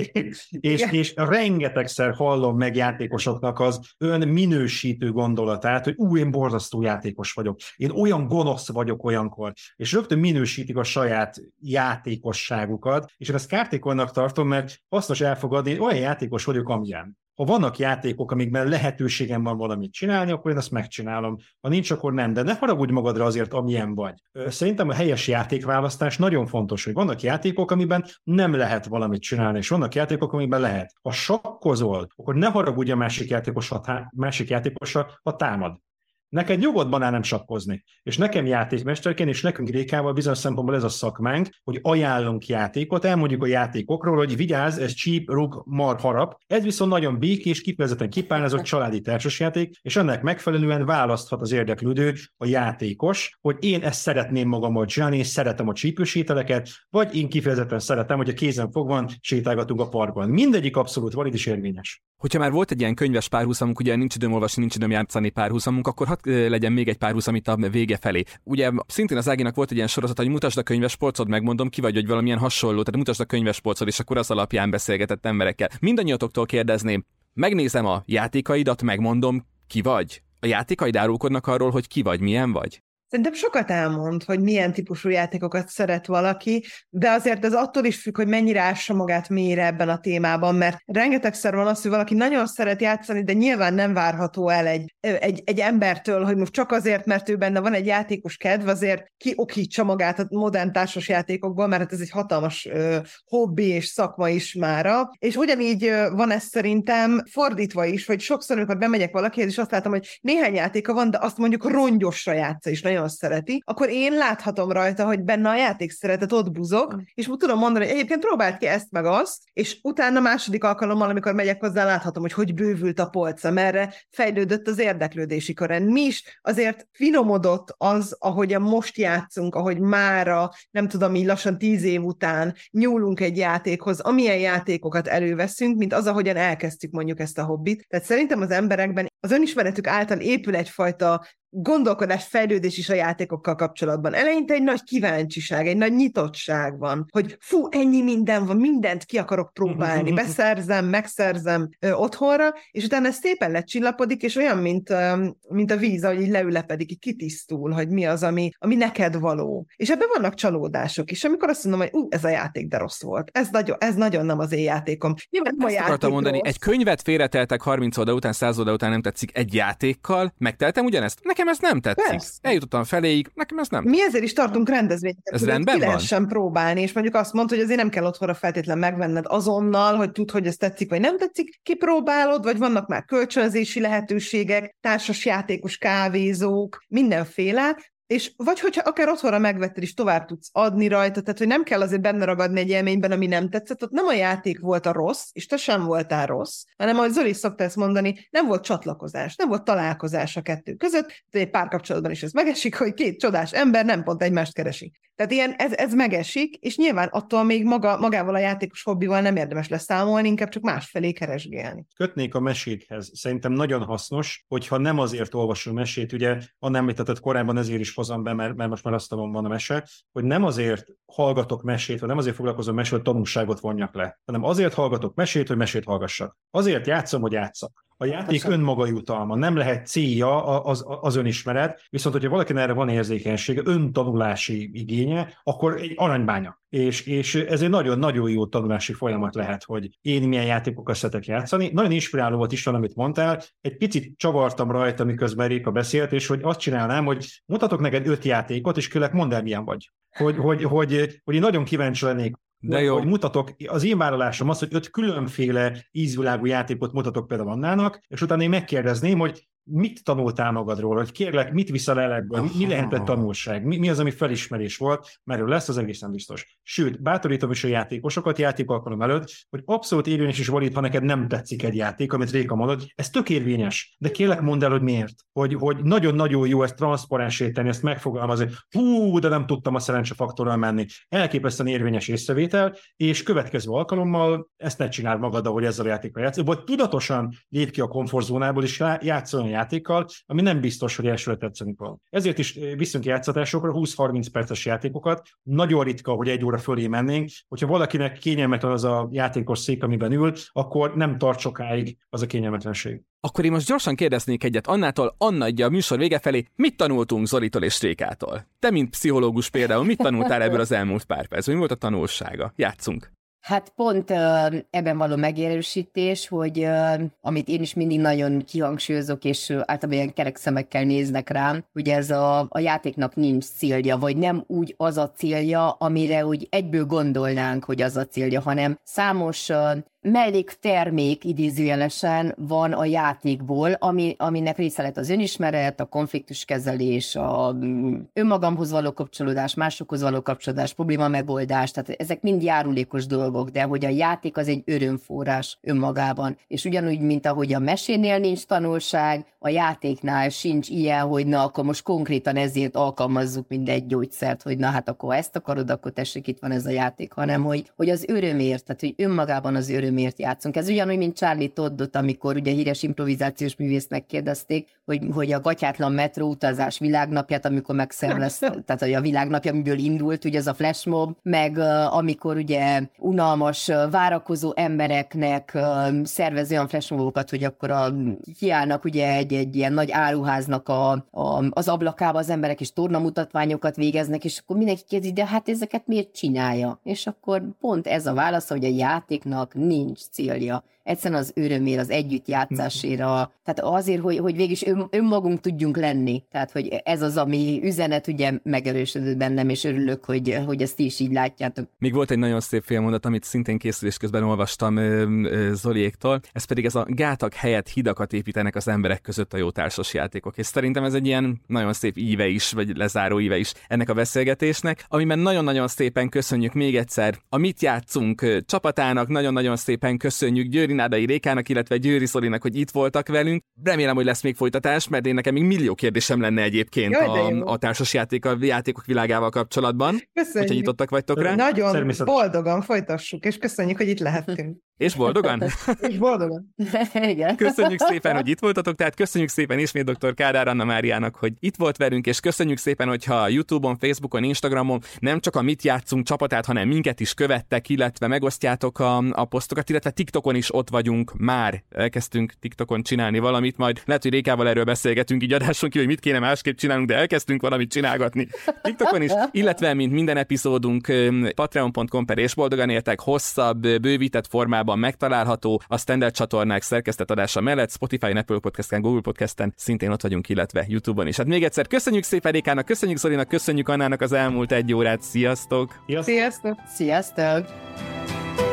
és, és rengetegszer hallom meg játékosoknak az ön minősítő gondolatát, hogy új, én borzasztó játékos vagyok. Én olyan gonosz vagyok olyankor. És rögtön minősítik a saját játékosságukat, és én ezt kártékonnak tartom, mert hasznos elfogadni, olyan játékos vagyok, amilyen. Ha vannak játékok, amikben lehetőségem van valamit csinálni, akkor én azt megcsinálom. Ha nincs, akkor nem. De ne haragudj magadra azért, amilyen vagy. Szerintem a helyes játékválasztás nagyon fontos, hogy vannak játékok, amiben nem lehet valamit csinálni, és vannak játékok, amiben lehet. Ha sakkozol, akkor ne haragudj a másik játékosra, másik játékosra, ha támad. Neked nyugodtan áll nem sakkozni. És nekem játékmesterként, és nekünk Rékával bizonyos szempontból ez a szakmánk, hogy ajánlunk játékot, elmondjuk a játékokról, hogy vigyázz, ez csíp, rug, mar, harap. Ez viszont nagyon békés, kifejezetten kipályázott családi társasjáték, és ennek megfelelően választhat az érdeklődő, a játékos, hogy én ezt szeretném magammal csinálni, és szeretem a csípős ételeket, vagy én kifejezetten szeretem, hogy a kézen fogvan sétálgatunk a parkban. Mindegyik abszolút valid és érvényes. Hogyha már volt egy ilyen könyves párhuzamunk, ugye nincs időm olvasni, nincs időm játszani párhuzamunk, akkor hadd legyen még egy párhuzam itt a vége felé. Ugye szintén az Áginak volt egy ilyen sorozat, hogy mutasd a könyves polcod, megmondom, ki vagy, hogy valamilyen hasonló, tehát mutasd a könyves polcod, és akkor az alapján beszélgetett emberekkel. Mindannyiatoktól kérdezném, megnézem a játékaidat, megmondom, ki vagy? A játékaid árulkodnak arról, hogy ki vagy, milyen vagy? Szerintem sokat elmond, hogy milyen típusú játékokat szeret valaki, de azért ez attól is függ, hogy mennyire ássa magát mélyre ebben a témában, mert rengetegszer van az, hogy valaki nagyon szeret játszani, de nyilván nem várható el egy, egy, egy embertől, hogy most csak azért, mert ő benne van egy játékos kedv, azért kiokítsa magát a modern társas játékokból, mert hát ez egy hatalmas ö, hobbi és szakma is mára. És ugyanígy ö, van ez szerintem fordítva is, hogy sokszor, amikor bemegyek valakihez, és azt látom, hogy néhány játéka van, de azt mondjuk rongyosra játsza, és nagyon nagyon szereti, akkor én láthatom rajta, hogy benne a játék szeretet ott buzog, mm. és tudom mondani, hogy egyébként próbált ki ezt meg azt, és utána második alkalommal, amikor megyek hozzá, láthatom, hogy hogy bővült a polca, merre fejlődött az érdeklődési körön. Mi is azért finomodott az, ahogyan most játszunk, ahogy mára, nem tudom, így lassan tíz év után nyúlunk egy játékhoz, amilyen játékokat előveszünk, mint az, ahogyan elkezdtük mondjuk ezt a hobbit. Tehát szerintem az emberekben az önismeretük által épül egyfajta gondolkodás, fejlődés is a játékokkal kapcsolatban. Eleinte egy nagy kíváncsiság, egy nagy nyitottság van, hogy fú, ennyi minden van, mindent ki akarok próbálni, [laughs] beszerzem, megszerzem ö, otthonra, és utána ez szépen lecsillapodik, és olyan, mint, ö, mint a víz, ahogy így leülepedik, így kitisztul, hogy mi az, ami, ami neked való. És ebben vannak csalódások is, amikor azt mondom, hogy ú, ez a játék de rossz volt. Ez nagyon, ez nagyon nem az én játékom. Nyilván nem a játék akartam mondani, rossz. egy könyvet félreteltek 30 oda után, 100 oda után nem tetszik egy játékkal, megteltem ugyanezt? Nekem ez nem tetszik. Persze. Eljutottam feléig, nekem ez nem. Mi ezért is tartunk rendezvényeket. Ez rendben ki lehessen próbálni, és mondjuk azt mondta, hogy azért nem kell otthonra feltétlen megvenned azonnal, hogy tud, hogy ez tetszik vagy nem tetszik, kipróbálod, vagy vannak már kölcsönzési lehetőségek, társas játékos kávézók, mindenféle, és vagy hogyha akár otthonra megvetted, és tovább tudsz adni rajta, tehát hogy nem kell azért benne ragadni egy élményben, ami nem tetszett, ott nem a játék volt a rossz, és te sem voltál rossz, hanem ahogy Zoli szokta ezt mondani, nem volt csatlakozás, nem volt találkozás a kettő között, tehát egy párkapcsolatban is ez megesik, hogy két csodás ember nem pont egymást keresi. Tehát ilyen, ez, ez megesik, és nyilván attól még maga, magával a játékos hobbival nem érdemes leszámolni, inkább csak másfelé keresgélni. Kötnék a mesékhez. Szerintem nagyon hasznos, hogyha nem azért olvasol mesét, ugye nem említetted korábban ezért is hozom be, mert, mert most már azt van a mese, hogy nem azért hallgatok mesét, vagy nem azért foglalkozom mesét, hogy tanulságot vonjak le, hanem azért hallgatok mesét, hogy mesét hallgassak. Azért játszom, hogy játszak. A játék Köszön. önmaga jutalma, nem lehet célja az, az önismeret, viszont hogyha valakinek erre van érzékenysége, öntanulási igénye, akkor egy aranybánya. És, és ez egy nagyon-nagyon jó tanulási folyamat lehet, hogy én milyen játékokat szeretek játszani. Nagyon inspiráló volt is, amit mondtál. Egy picit csavartam rajta, miközben Réka beszélt, és hogy azt csinálnám, hogy mutatok neked öt játékot, és kérlek, mondd el, milyen vagy. Hogy, hogy, hogy, hogy én nagyon kíváncsi lennék de jó. Hogy mutatok, az én vállalásom az, hogy öt különféle ízvilágú játékot mutatok például Annának, és utána én megkérdezném, hogy mit tanultál magadról, hogy kérlek, mit viszel el ebből, mi, mi lehetett tanulság, mi, mi az, ami felismerés volt, mert lesz, az egészen biztos. Sőt, bátorítom is a játékosokat játékalkalom előtt, hogy abszolút érvényes is valít, ha neked nem tetszik egy játék, amit Réka mondod, ez tök érvényes, de kérlek mondd el, hogy miért. Hogy, hogy nagyon-nagyon jó ezt transzparensé tenni, ezt megfogalmazni, hú, de nem tudtam a szerencsefaktorral menni. Elképesztően érvényes észrevétel, és következő alkalommal ezt ne csináld magad, ahogy ezzel a játékkal játszol, vagy tudatosan lép ki a komfortzónából, és játszol játékkal, ami nem biztos, hogy elsőre tetszeni fog. Ezért is eh, viszünk játszatásokra 20-30 perces játékokat. Nagyon ritka, hogy egy óra fölé mennénk. Hogyha valakinek kényelmetlen az a játékos szék, amiben ül, akkor nem tart sokáig az a kényelmetlenség. Akkor én most gyorsan kérdeznék egyet Annától, Anna a műsor vége felé, mit tanultunk Zoritól és Rékától? Te, mint pszichológus például, mit tanultál ebből az elmúlt pár percben? Mi volt a tanulsága? Játszunk. Hát pont ebben való megerősítés, hogy amit én is mindig nagyon kihangsúlyozok, és általában ilyen kerek szemekkel néznek rám, hogy ez a, a játéknak nincs célja, vagy nem úgy az a célja, amire úgy egyből gondolnánk, hogy az a célja, hanem számos melléktermék idézőjelesen van a játékból, ami, aminek része lett az önismeret, a konfliktuskezelés, a mm, önmagamhoz való kapcsolódás, másokhoz való kapcsolódás, probléma megoldás, tehát ezek mind járulékos dolgok, de hogy a játék az egy örömforrás önmagában. És ugyanúgy, mint ahogy a mesénél nincs tanulság, a játéknál sincs ilyen, hogy na, akkor most konkrétan ezért alkalmazzuk mindegy gyógyszert, hogy na hát akkor ezt akarod, akkor tessék, itt van ez a játék, hanem hogy, hogy az örömért, tehát hogy önmagában az öröm miért játszunk. Ez ugyanúgy, mint Charlie Toddot, amikor ugye híres improvizációs művésznek kérdezték, hogy, hogy a gatyátlan metró utazás világnapját, amikor megszervez, [laughs] tehát hogy a világnapja, amiből indult, ugye ez a flashmob, meg amikor ugye unalmas, várakozó embereknek szervez olyan flashmobokat, hogy akkor a, kiállnak ugye egy, egy ilyen nagy áruháznak a, a, az ablakába az emberek, és tornamutatványokat végeznek, és akkor mindenki kérdezi, de hát ezeket miért csinálja? És akkor pont ez a válasz, hogy a játéknak nincs célja egyszerűen az örömért, az együttjátszásére, tehát azért, hogy, hogy végig is ön, önmagunk tudjunk lenni. Tehát, hogy ez az, ami üzenet ugye megerősödött bennem, és örülök, hogy, hogy ezt is így látjátok. Még volt egy nagyon szép félmondat, amit szintén készülés közben olvastam Zoliéktól, ez pedig ez a gátak helyett hidakat építenek az emberek között a jó társas játékok. És szerintem ez egy ilyen nagyon szép íve is, vagy lezáró íve is ennek a beszélgetésnek, amiben nagyon-nagyon szépen köszönjük még egyszer a Mit játszunk csapatának, nagyon-nagyon szépen köszönjük Győri Nádai Rékának, illetve Győri Szolinak, hogy itt voltak velünk. Remélem, hogy lesz még folytatás mert én nekem még millió kérdésem lenne egyébként Jaj, a, a társasjáték, a játékok világával kapcsolatban. Hogyha Köszönjük. nyitottak vagytok rá. Nagyon boldogan folytassuk, és köszönjük, hogy itt lehettünk. És boldogan? [laughs] És boldogan. [laughs] Igen. Köszönjük szépen, hogy itt voltatok, tehát köszönjük szépen ismét dr. Kádár Anna Máriának, hogy itt volt velünk, és köszönjük szépen, hogyha YouTube-on, Facebookon, Instagramon nem csak a Mit játszunk csapatát, hanem minket is követtek, illetve megosztjátok a, a posztokat, illetve TikTokon is ott vagyunk már. Elkezdtünk TikTokon csinálni valamit, majd lehet, hogy Rékával erről beszélgetünk így adáson ki, hogy mit kéne másképp csinálnunk, de elkezdtünk valamit csinálgatni TikTokon is, [laughs] illetve mint minden epizódunk patreon.com per és boldogan éltek hosszabb, bővített formában megtalálható a standard csatornák szerkesztett adása mellett, Spotify, Apple Podcasten, Google Podcasten szintén ott vagyunk, illetve YouTube-on is. Hát még egyszer köszönjük szépen Rékának, köszönjük Zolinak, köszönjük Annának az elmúlt egy órát, sziasztok! Sziasztok! Sziasztok! Sziasztok!